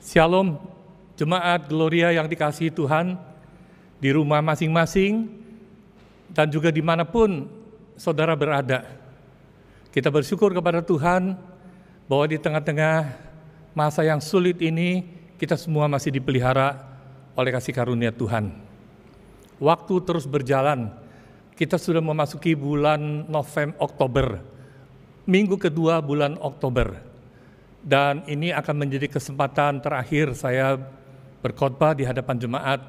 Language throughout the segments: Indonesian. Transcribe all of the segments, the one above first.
Shalom, jemaat Gloria yang dikasihi Tuhan, di rumah masing-masing, dan juga di mana pun saudara berada. Kita bersyukur kepada Tuhan bahwa di tengah-tengah masa yang sulit ini, kita semua masih dipelihara oleh kasih karunia Tuhan. Waktu terus berjalan, kita sudah memasuki bulan November, Oktober, minggu kedua bulan Oktober dan ini akan menjadi kesempatan terakhir saya berkhotbah di hadapan jemaat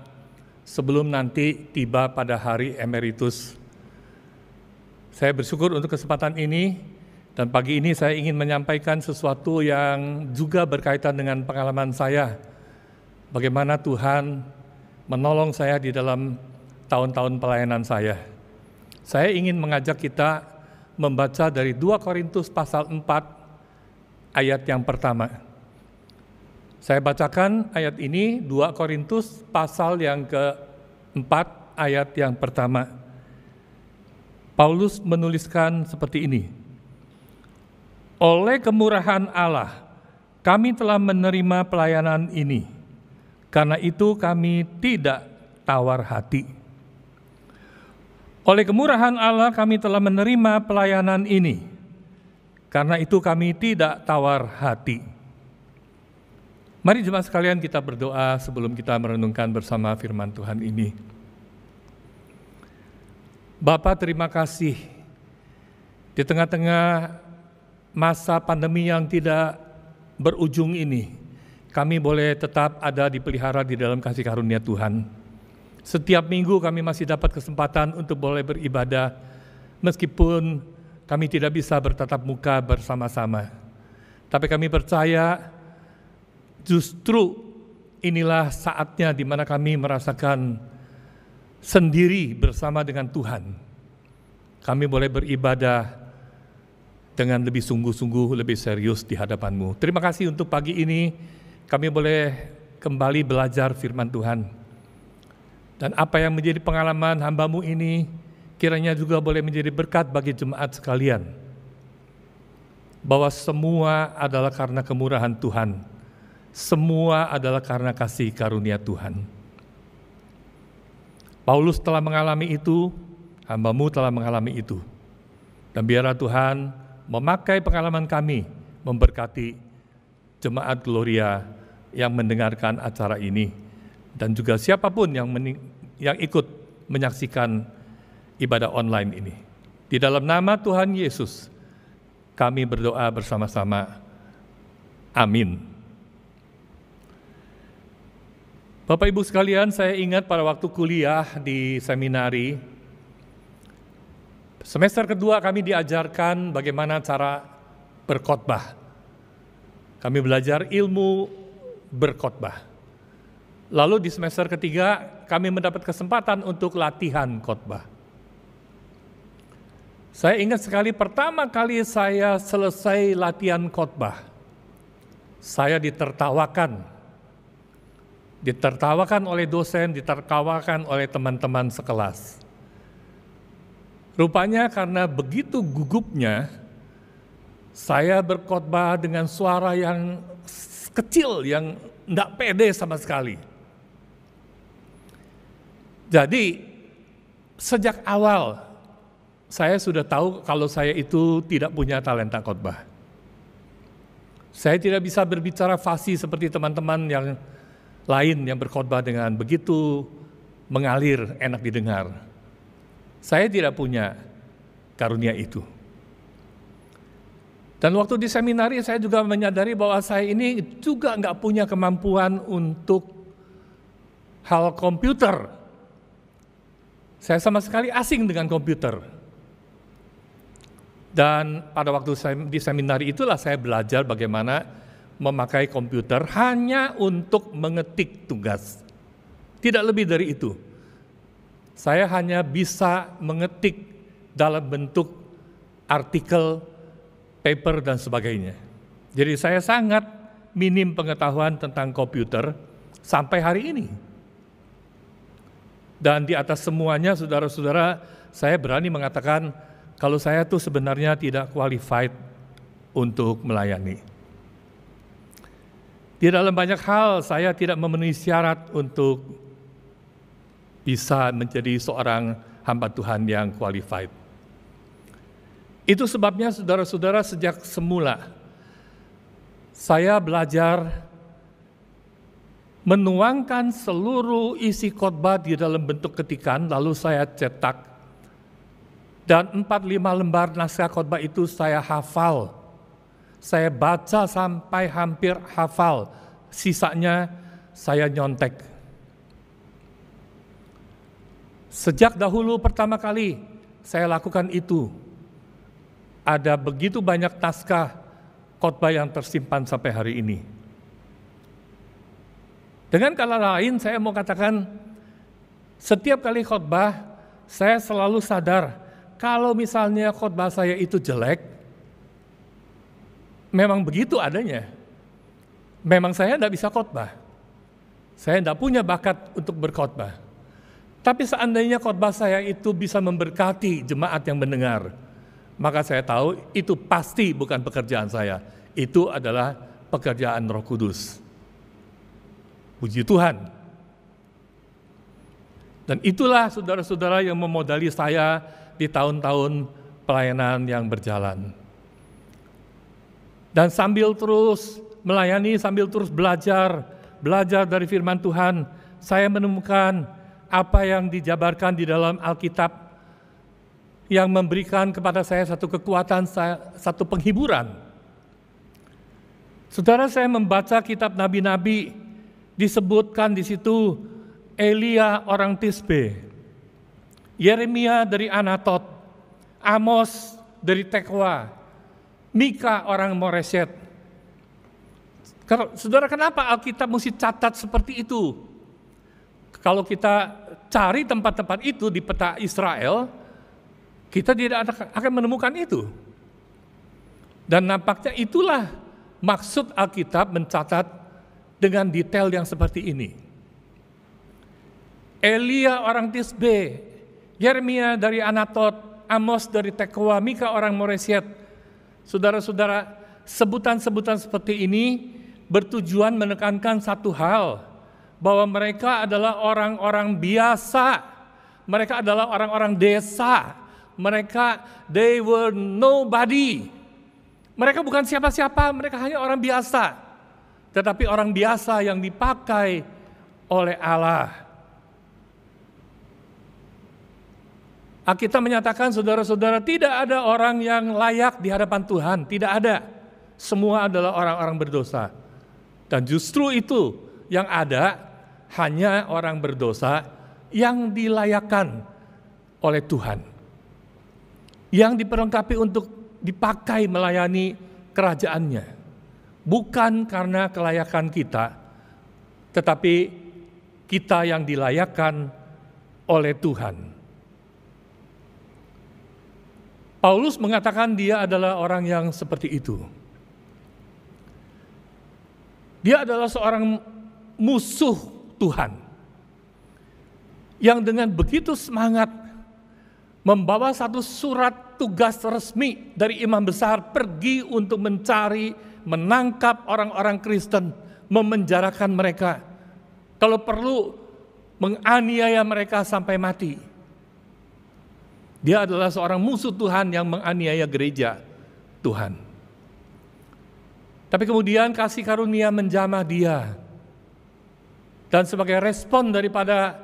sebelum nanti tiba pada hari emeritus. Saya bersyukur untuk kesempatan ini dan pagi ini saya ingin menyampaikan sesuatu yang juga berkaitan dengan pengalaman saya. Bagaimana Tuhan menolong saya di dalam tahun-tahun pelayanan saya. Saya ingin mengajak kita membaca dari 2 Korintus pasal 4 ayat yang pertama. Saya bacakan ayat ini 2 Korintus pasal yang keempat ayat yang pertama. Paulus menuliskan seperti ini. Oleh kemurahan Allah, kami telah menerima pelayanan ini. Karena itu kami tidak tawar hati. Oleh kemurahan Allah kami telah menerima pelayanan ini karena itu kami tidak tawar hati. Mari jemaat sekalian kita berdoa sebelum kita merenungkan bersama firman Tuhan ini. Bapak terima kasih di tengah-tengah masa pandemi yang tidak berujung ini, kami boleh tetap ada dipelihara di dalam kasih karunia Tuhan. Setiap minggu kami masih dapat kesempatan untuk boleh beribadah, meskipun kami tidak bisa bertatap muka bersama-sama. Tapi kami percaya justru inilah saatnya di mana kami merasakan sendiri bersama dengan Tuhan. Kami boleh beribadah dengan lebih sungguh-sungguh, lebih serius di hadapanmu. Terima kasih untuk pagi ini kami boleh kembali belajar firman Tuhan. Dan apa yang menjadi pengalaman hambamu ini, kiranya juga boleh menjadi berkat bagi jemaat sekalian. Bahwa semua adalah karena kemurahan Tuhan. Semua adalah karena kasih karunia Tuhan. Paulus telah mengalami itu, hambamu telah mengalami itu. Dan biarlah Tuhan memakai pengalaman kami memberkati jemaat Gloria yang mendengarkan acara ini dan juga siapa pun yang yang ikut menyaksikan ibadah online ini. Di dalam nama Tuhan Yesus, kami berdoa bersama-sama. Amin. Bapak Ibu sekalian, saya ingat pada waktu kuliah di seminari, semester kedua kami diajarkan bagaimana cara berkhotbah. Kami belajar ilmu berkhotbah. Lalu di semester ketiga kami mendapat kesempatan untuk latihan khotbah. Saya ingat sekali pertama kali saya selesai latihan khotbah, saya ditertawakan. Ditertawakan oleh dosen, ditertawakan oleh teman-teman sekelas. Rupanya karena begitu gugupnya, saya berkhotbah dengan suara yang kecil, yang tidak pede sama sekali. Jadi, sejak awal saya sudah tahu kalau saya itu tidak punya talenta khotbah. Saya tidak bisa berbicara fasih seperti teman-teman yang lain yang berkhotbah dengan begitu mengalir, enak didengar. Saya tidak punya karunia itu. Dan waktu di seminari saya juga menyadari bahwa saya ini juga nggak punya kemampuan untuk hal komputer. Saya sama sekali asing dengan komputer. Dan pada waktu saya di seminari itulah saya belajar bagaimana memakai komputer hanya untuk mengetik tugas. Tidak lebih dari itu. Saya hanya bisa mengetik dalam bentuk artikel, paper, dan sebagainya. Jadi saya sangat minim pengetahuan tentang komputer sampai hari ini. Dan di atas semuanya, saudara-saudara, saya berani mengatakan kalau saya tuh sebenarnya tidak qualified untuk melayani. Di dalam banyak hal saya tidak memenuhi syarat untuk bisa menjadi seorang hamba Tuhan yang qualified. Itu sebabnya saudara-saudara sejak semula saya belajar menuangkan seluruh isi khotbah di dalam bentuk ketikan lalu saya cetak dan empat lima lembar naskah khotbah itu saya hafal saya baca sampai hampir hafal, sisanya saya nyontek. Sejak dahulu pertama kali saya lakukan itu, ada begitu banyak naskah khotbah yang tersimpan sampai hari ini. Dengan kata lain, saya mau katakan, setiap kali khotbah, saya selalu sadar kalau misalnya khotbah saya itu jelek, memang begitu adanya. Memang saya tidak bisa khotbah. Saya tidak punya bakat untuk berkhotbah. Tapi seandainya khotbah saya itu bisa memberkati jemaat yang mendengar, maka saya tahu itu pasti bukan pekerjaan saya. Itu adalah pekerjaan Roh Kudus. Puji Tuhan. Dan itulah saudara-saudara yang memodali saya di tahun-tahun pelayanan yang berjalan. Dan sambil terus melayani, sambil terus belajar, belajar dari firman Tuhan, saya menemukan apa yang dijabarkan di dalam Alkitab yang memberikan kepada saya satu kekuatan, satu penghiburan. Saudara saya membaca kitab nabi-nabi, disebutkan di situ Elia orang Tisbe, Yeremia dari Anatot, Amos dari Tekwa, Mika orang Moreset. Saudara kenapa Alkitab mesti catat seperti itu? Kalau kita cari tempat-tempat itu di peta Israel, kita tidak akan menemukan itu. Dan nampaknya itulah maksud Alkitab mencatat dengan detail yang seperti ini. Elia orang Tisbe, Yeremia dari Anatot, Amos dari Tekoa, Mika orang Moreset, Saudara-saudara, sebutan-sebutan seperti ini bertujuan menekankan satu hal, bahwa mereka adalah orang-orang biasa, mereka adalah orang-orang desa, mereka they were nobody. Mereka bukan siapa-siapa, mereka hanya orang biasa. Tetapi orang biasa yang dipakai oleh Allah. Kita menyatakan saudara-saudara tidak ada orang yang layak di hadapan Tuhan, tidak ada. Semua adalah orang-orang berdosa. Dan justru itu yang ada hanya orang berdosa yang dilayakan oleh Tuhan. Yang diperlengkapi untuk dipakai melayani kerajaannya. Bukan karena kelayakan kita, tetapi kita yang dilayakan oleh Tuhan. Paulus mengatakan dia adalah orang yang seperti itu. Dia adalah seorang musuh Tuhan yang dengan begitu semangat membawa satu surat tugas resmi dari imam besar pergi untuk mencari, menangkap orang-orang Kristen, memenjarakan mereka. Kalau perlu menganiaya mereka sampai mati. Dia adalah seorang musuh Tuhan yang menganiaya gereja Tuhan. Tapi kemudian kasih karunia menjamah dia. Dan sebagai respon daripada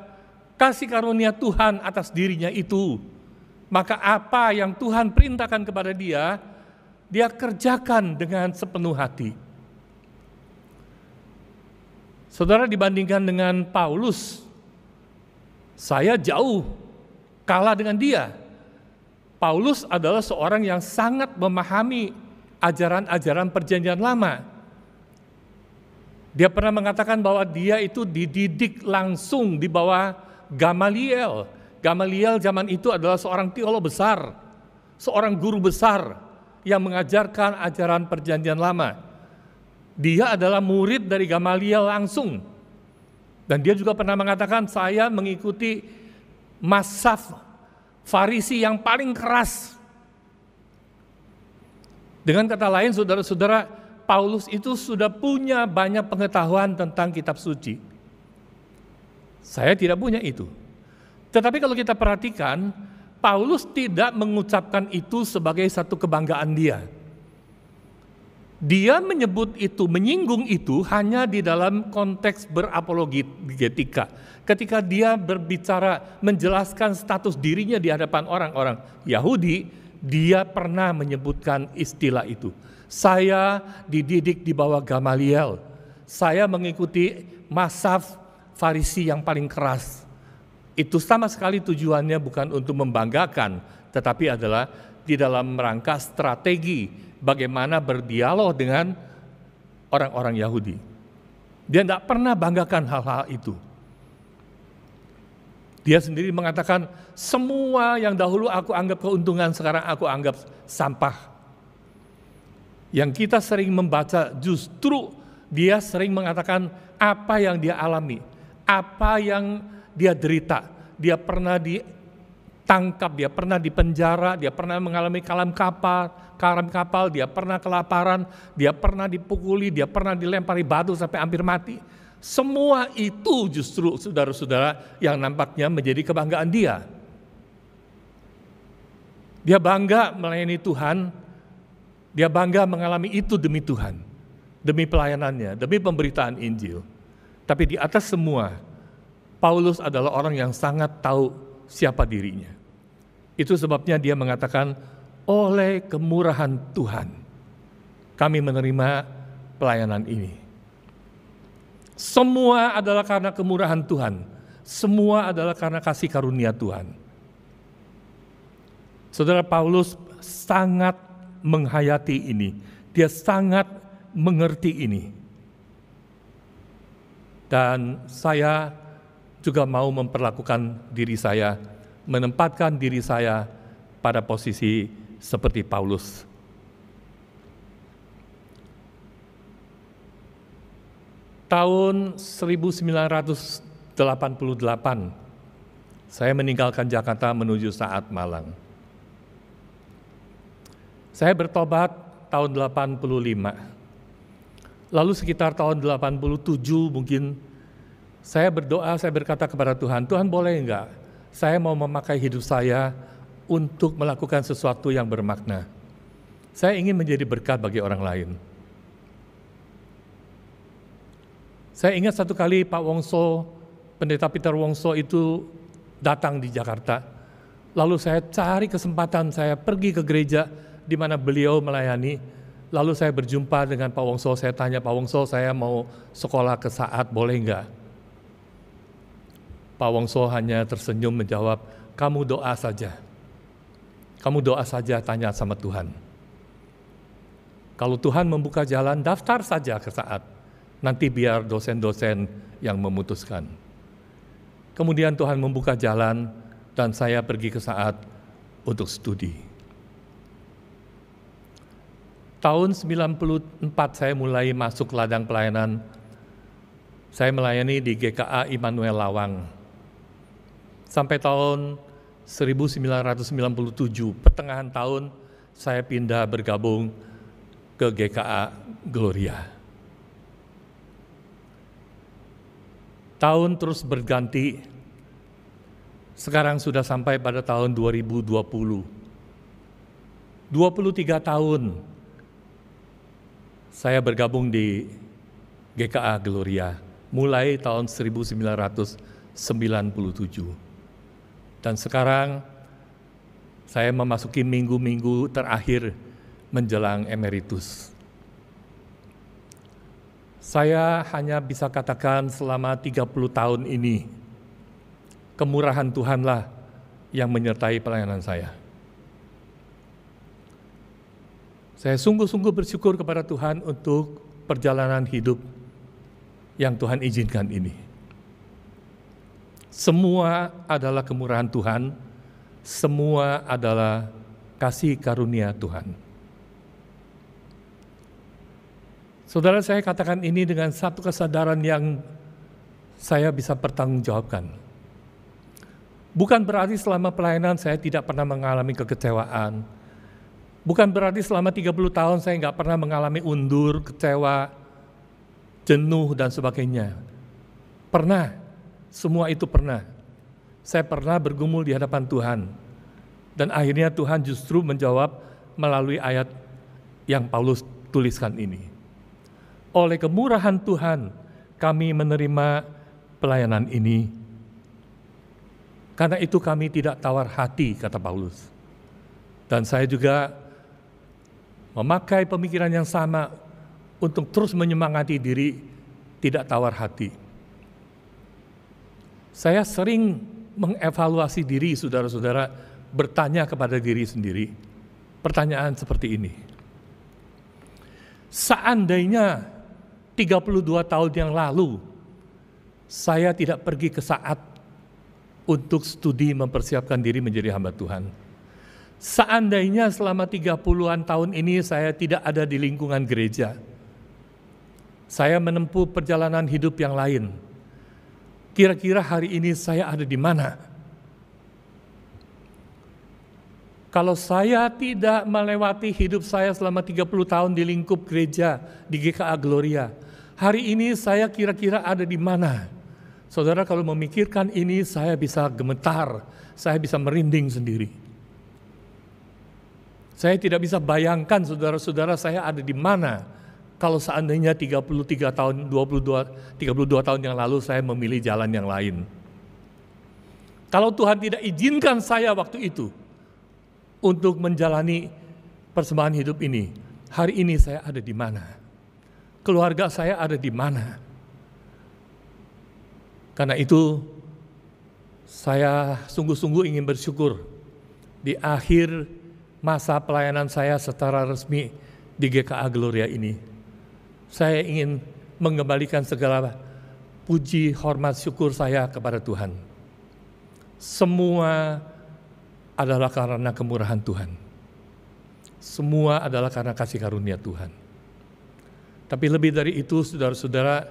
kasih karunia Tuhan atas dirinya itu, maka apa yang Tuhan perintahkan kepada dia, dia kerjakan dengan sepenuh hati. Saudara dibandingkan dengan Paulus, saya jauh kalah dengan dia. Paulus adalah seorang yang sangat memahami ajaran-ajaran Perjanjian Lama. Dia pernah mengatakan bahwa dia itu dididik langsung di bawah Gamaliel. Gamaliel zaman itu adalah seorang teolog besar, seorang guru besar yang mengajarkan ajaran Perjanjian Lama. Dia adalah murid dari Gamaliel langsung. Dan dia juga pernah mengatakan, saya mengikuti Masaf Farisi yang paling keras. Dengan kata lain, saudara-saudara, Paulus itu sudah punya banyak pengetahuan tentang kitab suci. Saya tidak punya itu. Tetapi kalau kita perhatikan, Paulus tidak mengucapkan itu sebagai satu kebanggaan dia. Dia menyebut itu, menyinggung itu hanya di dalam konteks berapologetika. Ketika dia berbicara menjelaskan status dirinya di hadapan orang-orang Yahudi, dia pernah menyebutkan istilah itu. Saya dididik di bawah Gamaliel. Saya mengikuti masaf Farisi yang paling keras. Itu sama sekali tujuannya bukan untuk membanggakan, tetapi adalah di dalam rangka strategi bagaimana berdialog dengan orang-orang Yahudi. Dia tidak pernah banggakan hal-hal itu. Dia sendiri mengatakan, semua yang dahulu aku anggap keuntungan, sekarang aku anggap sampah. Yang kita sering membaca justru dia sering mengatakan apa yang dia alami, apa yang dia derita. Dia pernah ditangkap, dia pernah dipenjara, dia pernah mengalami kalam kapal, karam kapal, dia pernah kelaparan, dia pernah dipukuli, dia pernah dilempari batu sampai hampir mati. Semua itu justru saudara-saudara yang nampaknya menjadi kebanggaan dia. Dia bangga melayani Tuhan, dia bangga mengalami itu demi Tuhan, demi pelayanannya, demi pemberitaan Injil. Tapi di atas semua, Paulus adalah orang yang sangat tahu siapa dirinya. Itu sebabnya dia mengatakan, oleh kemurahan Tuhan, kami menerima pelayanan ini. Semua adalah karena kemurahan Tuhan, semua adalah karena kasih karunia Tuhan. Saudara Paulus sangat menghayati ini, dia sangat mengerti ini. Dan saya juga mau memperlakukan diri saya, menempatkan diri saya pada posisi seperti Paulus. Tahun 1988, saya meninggalkan Jakarta menuju saat Malang. Saya bertobat tahun 85. Lalu sekitar tahun 87 mungkin saya berdoa, saya berkata kepada Tuhan, Tuhan boleh enggak saya mau memakai hidup saya untuk melakukan sesuatu yang bermakna. Saya ingin menjadi berkat bagi orang lain. Saya ingat satu kali Pak Wongso, pendeta Peter Wongso itu datang di Jakarta. Lalu saya cari kesempatan, saya pergi ke gereja di mana beliau melayani. Lalu saya berjumpa dengan Pak Wongso, saya tanya Pak Wongso, saya mau sekolah ke saat, boleh enggak? Pak Wongso hanya tersenyum menjawab, kamu doa saja. Kamu doa saja tanya sama Tuhan. Kalau Tuhan membuka jalan, daftar saja ke saat. Nanti biar dosen-dosen yang memutuskan. Kemudian Tuhan membuka jalan dan saya pergi ke saat untuk studi. Tahun 94 saya mulai masuk ladang pelayanan. Saya melayani di GKA Immanuel Lawang. Sampai tahun 1997, pertengahan tahun saya pindah bergabung ke GKA Gloria. Tahun terus berganti, sekarang sudah sampai pada tahun 2020. 23 tahun saya bergabung di GKA Gloria, mulai tahun 1997. Dan sekarang saya memasuki minggu-minggu terakhir menjelang emeritus. Saya hanya bisa katakan selama 30 tahun ini, kemurahan Tuhanlah yang menyertai pelayanan saya. Saya sungguh-sungguh bersyukur kepada Tuhan untuk perjalanan hidup yang Tuhan izinkan ini. Semua adalah kemurahan Tuhan, semua adalah kasih karunia Tuhan. Saudara saya katakan ini dengan satu kesadaran yang saya bisa pertanggungjawabkan. Bukan berarti selama pelayanan saya tidak pernah mengalami kekecewaan. Bukan berarti selama 30 tahun saya nggak pernah mengalami undur, kecewa, jenuh, dan sebagainya. Pernah, semua itu pernah. Saya pernah bergumul di hadapan Tuhan. Dan akhirnya Tuhan justru menjawab melalui ayat yang Paulus tuliskan ini. Oleh kemurahan Tuhan, kami menerima pelayanan ini. Karena itu kami tidak tawar hati, kata Paulus. Dan saya juga memakai pemikiran yang sama untuk terus menyemangati diri, tidak tawar hati. Saya sering mengevaluasi diri, saudara-saudara, bertanya kepada diri sendiri. Pertanyaan seperti ini. Seandainya 32 tahun yang lalu saya tidak pergi ke saat untuk studi mempersiapkan diri menjadi hamba Tuhan Seandainya selama 30-an tahun ini saya tidak ada di lingkungan gereja, saya menempuh perjalanan hidup yang lain. Kira-kira hari ini saya ada di mana? Kalau saya tidak melewati hidup saya selama 30 tahun di lingkup gereja di GKA Gloria, hari ini saya kira-kira ada di mana? Saudara kalau memikirkan ini saya bisa gemetar, saya bisa merinding sendiri. Saya tidak bisa bayangkan saudara-saudara saya ada di mana kalau seandainya 33 tahun, 22, 32 tahun yang lalu saya memilih jalan yang lain. Kalau Tuhan tidak izinkan saya waktu itu untuk menjalani persembahan hidup ini, hari ini saya ada di mana? Keluarga saya ada di mana? Karena itu saya sungguh-sungguh ingin bersyukur di akhir masa pelayanan saya secara resmi di GKA Gloria ini. Saya ingin mengembalikan segala puji, hormat, syukur saya kepada Tuhan. Semua adalah karena kemurahan Tuhan. Semua adalah karena kasih karunia Tuhan. Tapi lebih dari itu, saudara-saudara,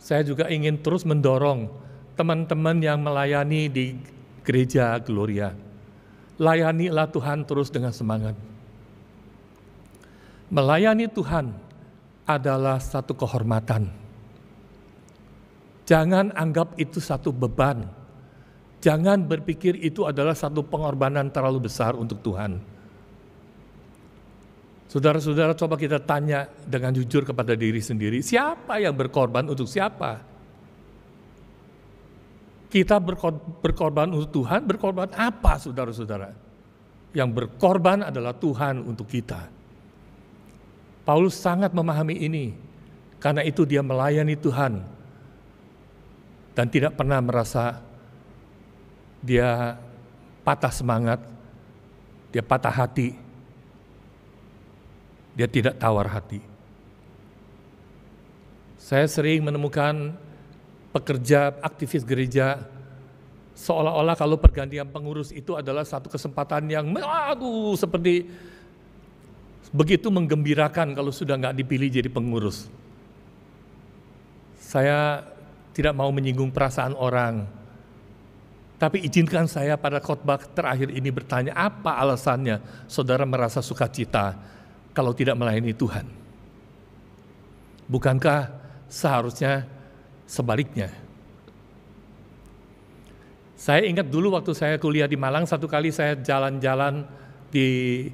saya juga ingin terus mendorong teman-teman yang melayani di gereja Gloria layanilah Tuhan terus dengan semangat. Melayani Tuhan adalah satu kehormatan. Jangan anggap itu satu beban. Jangan berpikir itu adalah satu pengorbanan terlalu besar untuk Tuhan. Saudara-saudara coba kita tanya dengan jujur kepada diri sendiri, siapa yang berkorban untuk siapa? Kita berkorban untuk Tuhan, berkorban apa saudara-saudara? Yang berkorban adalah Tuhan untuk kita. Paulus sangat memahami ini, karena itu dia melayani Tuhan. Dan tidak pernah merasa dia patah semangat, dia patah hati, dia tidak tawar hati. Saya sering menemukan pekerja aktivis gereja seolah-olah kalau pergantian pengurus itu adalah satu kesempatan yang aduh seperti begitu menggembirakan kalau sudah nggak dipilih jadi pengurus. Saya tidak mau menyinggung perasaan orang, tapi izinkan saya pada khotbah terakhir ini bertanya apa alasannya saudara merasa sukacita kalau tidak melayani Tuhan? Bukankah seharusnya sebaliknya. Saya ingat dulu waktu saya kuliah di Malang, satu kali saya jalan-jalan di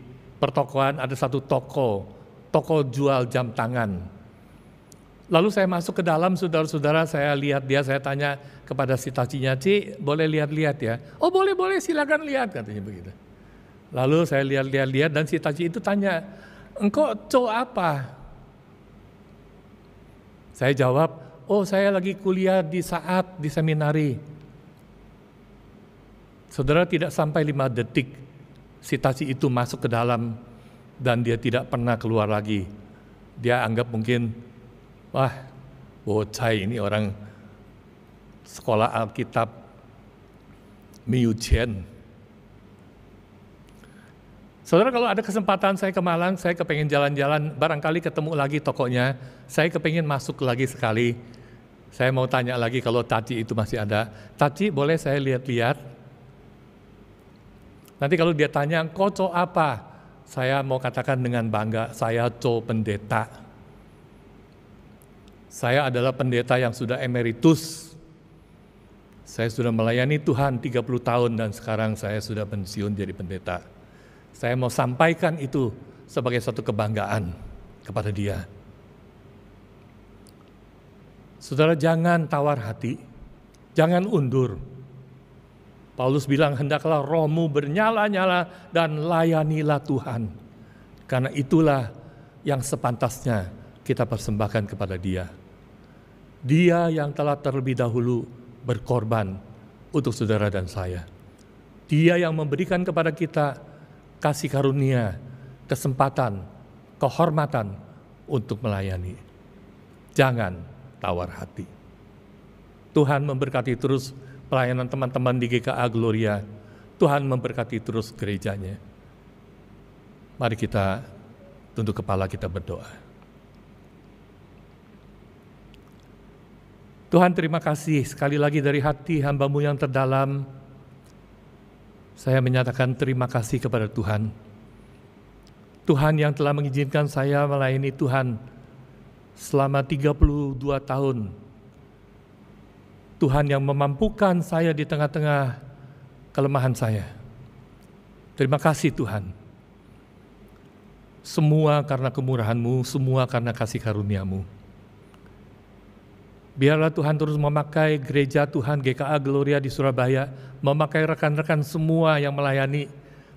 pertokoan, ada satu toko, toko jual jam tangan. Lalu saya masuk ke dalam, saudara-saudara, saya lihat dia, saya tanya kepada si tacinya, Ci, boleh lihat-lihat ya? Oh boleh, boleh, silakan lihat, katanya begitu. Lalu saya lihat-lihat-lihat dan si taci itu tanya, engkau co apa? Saya jawab, oh saya lagi kuliah di saat di seminari. Saudara tidak sampai lima detik sitasi itu masuk ke dalam dan dia tidak pernah keluar lagi. Dia anggap mungkin, wah bocah ini orang sekolah Alkitab Miu Chen. Saudara kalau ada kesempatan saya ke Malang, saya kepengen jalan-jalan, barangkali ketemu lagi tokonya, saya kepengen masuk lagi sekali. Saya mau tanya lagi kalau Taci itu masih ada. Taci boleh saya lihat-lihat? Nanti kalau dia tanya, kocok apa? saya mau katakan dengan bangga, saya co pendeta. Saya adalah pendeta yang sudah emeritus. Saya sudah melayani Tuhan 30 tahun dan sekarang saya sudah pensiun jadi pendeta. Saya mau sampaikan itu sebagai satu kebanggaan kepada dia. Saudara jangan tawar hati, jangan undur. Paulus bilang hendaklah rohmu bernyala-nyala dan layanilah Tuhan. Karena itulah yang sepantasnya kita persembahkan kepada dia. Dia yang telah terlebih dahulu berkorban untuk saudara dan saya. Dia yang memberikan kepada kita kasih karunia, kesempatan, kehormatan untuk melayani. Jangan tawar hati. Tuhan memberkati terus pelayanan teman-teman di GKA Gloria. Tuhan memberkati terus gerejanya. Mari kita tunduk kepala kita berdoa. Tuhan terima kasih sekali lagi dari hati hambamu yang terdalam. Saya menyatakan terima kasih kepada Tuhan. Tuhan yang telah mengizinkan saya melayani Tuhan selama 32 tahun. Tuhan yang memampukan saya di tengah-tengah kelemahan saya. Terima kasih Tuhan. Semua karena kemurahan-Mu, semua karena kasih karunia-Mu. Biarlah Tuhan terus memakai gereja Tuhan GKA Gloria di Surabaya, memakai rekan-rekan semua yang melayani,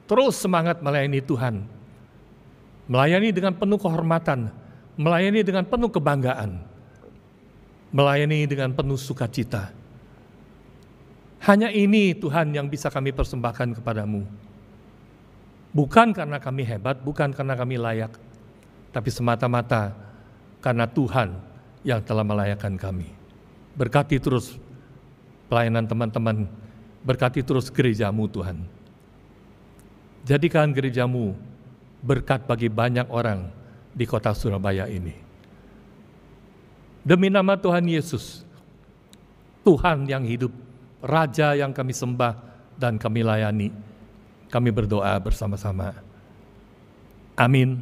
terus semangat melayani Tuhan. Melayani dengan penuh kehormatan, melayani dengan penuh kebanggaan, melayani dengan penuh sukacita. Hanya ini Tuhan yang bisa kami persembahkan kepadamu. Bukan karena kami hebat, bukan karena kami layak, tapi semata-mata karena Tuhan yang telah melayakkan kami. Berkati terus pelayanan teman-teman, berkati terus gerejamu Tuhan. Jadikan gerejamu berkat bagi banyak orang di kota Surabaya ini. Demi nama Tuhan Yesus, Tuhan yang hidup, Raja yang kami sembah dan kami layani, kami berdoa bersama-sama. Amin.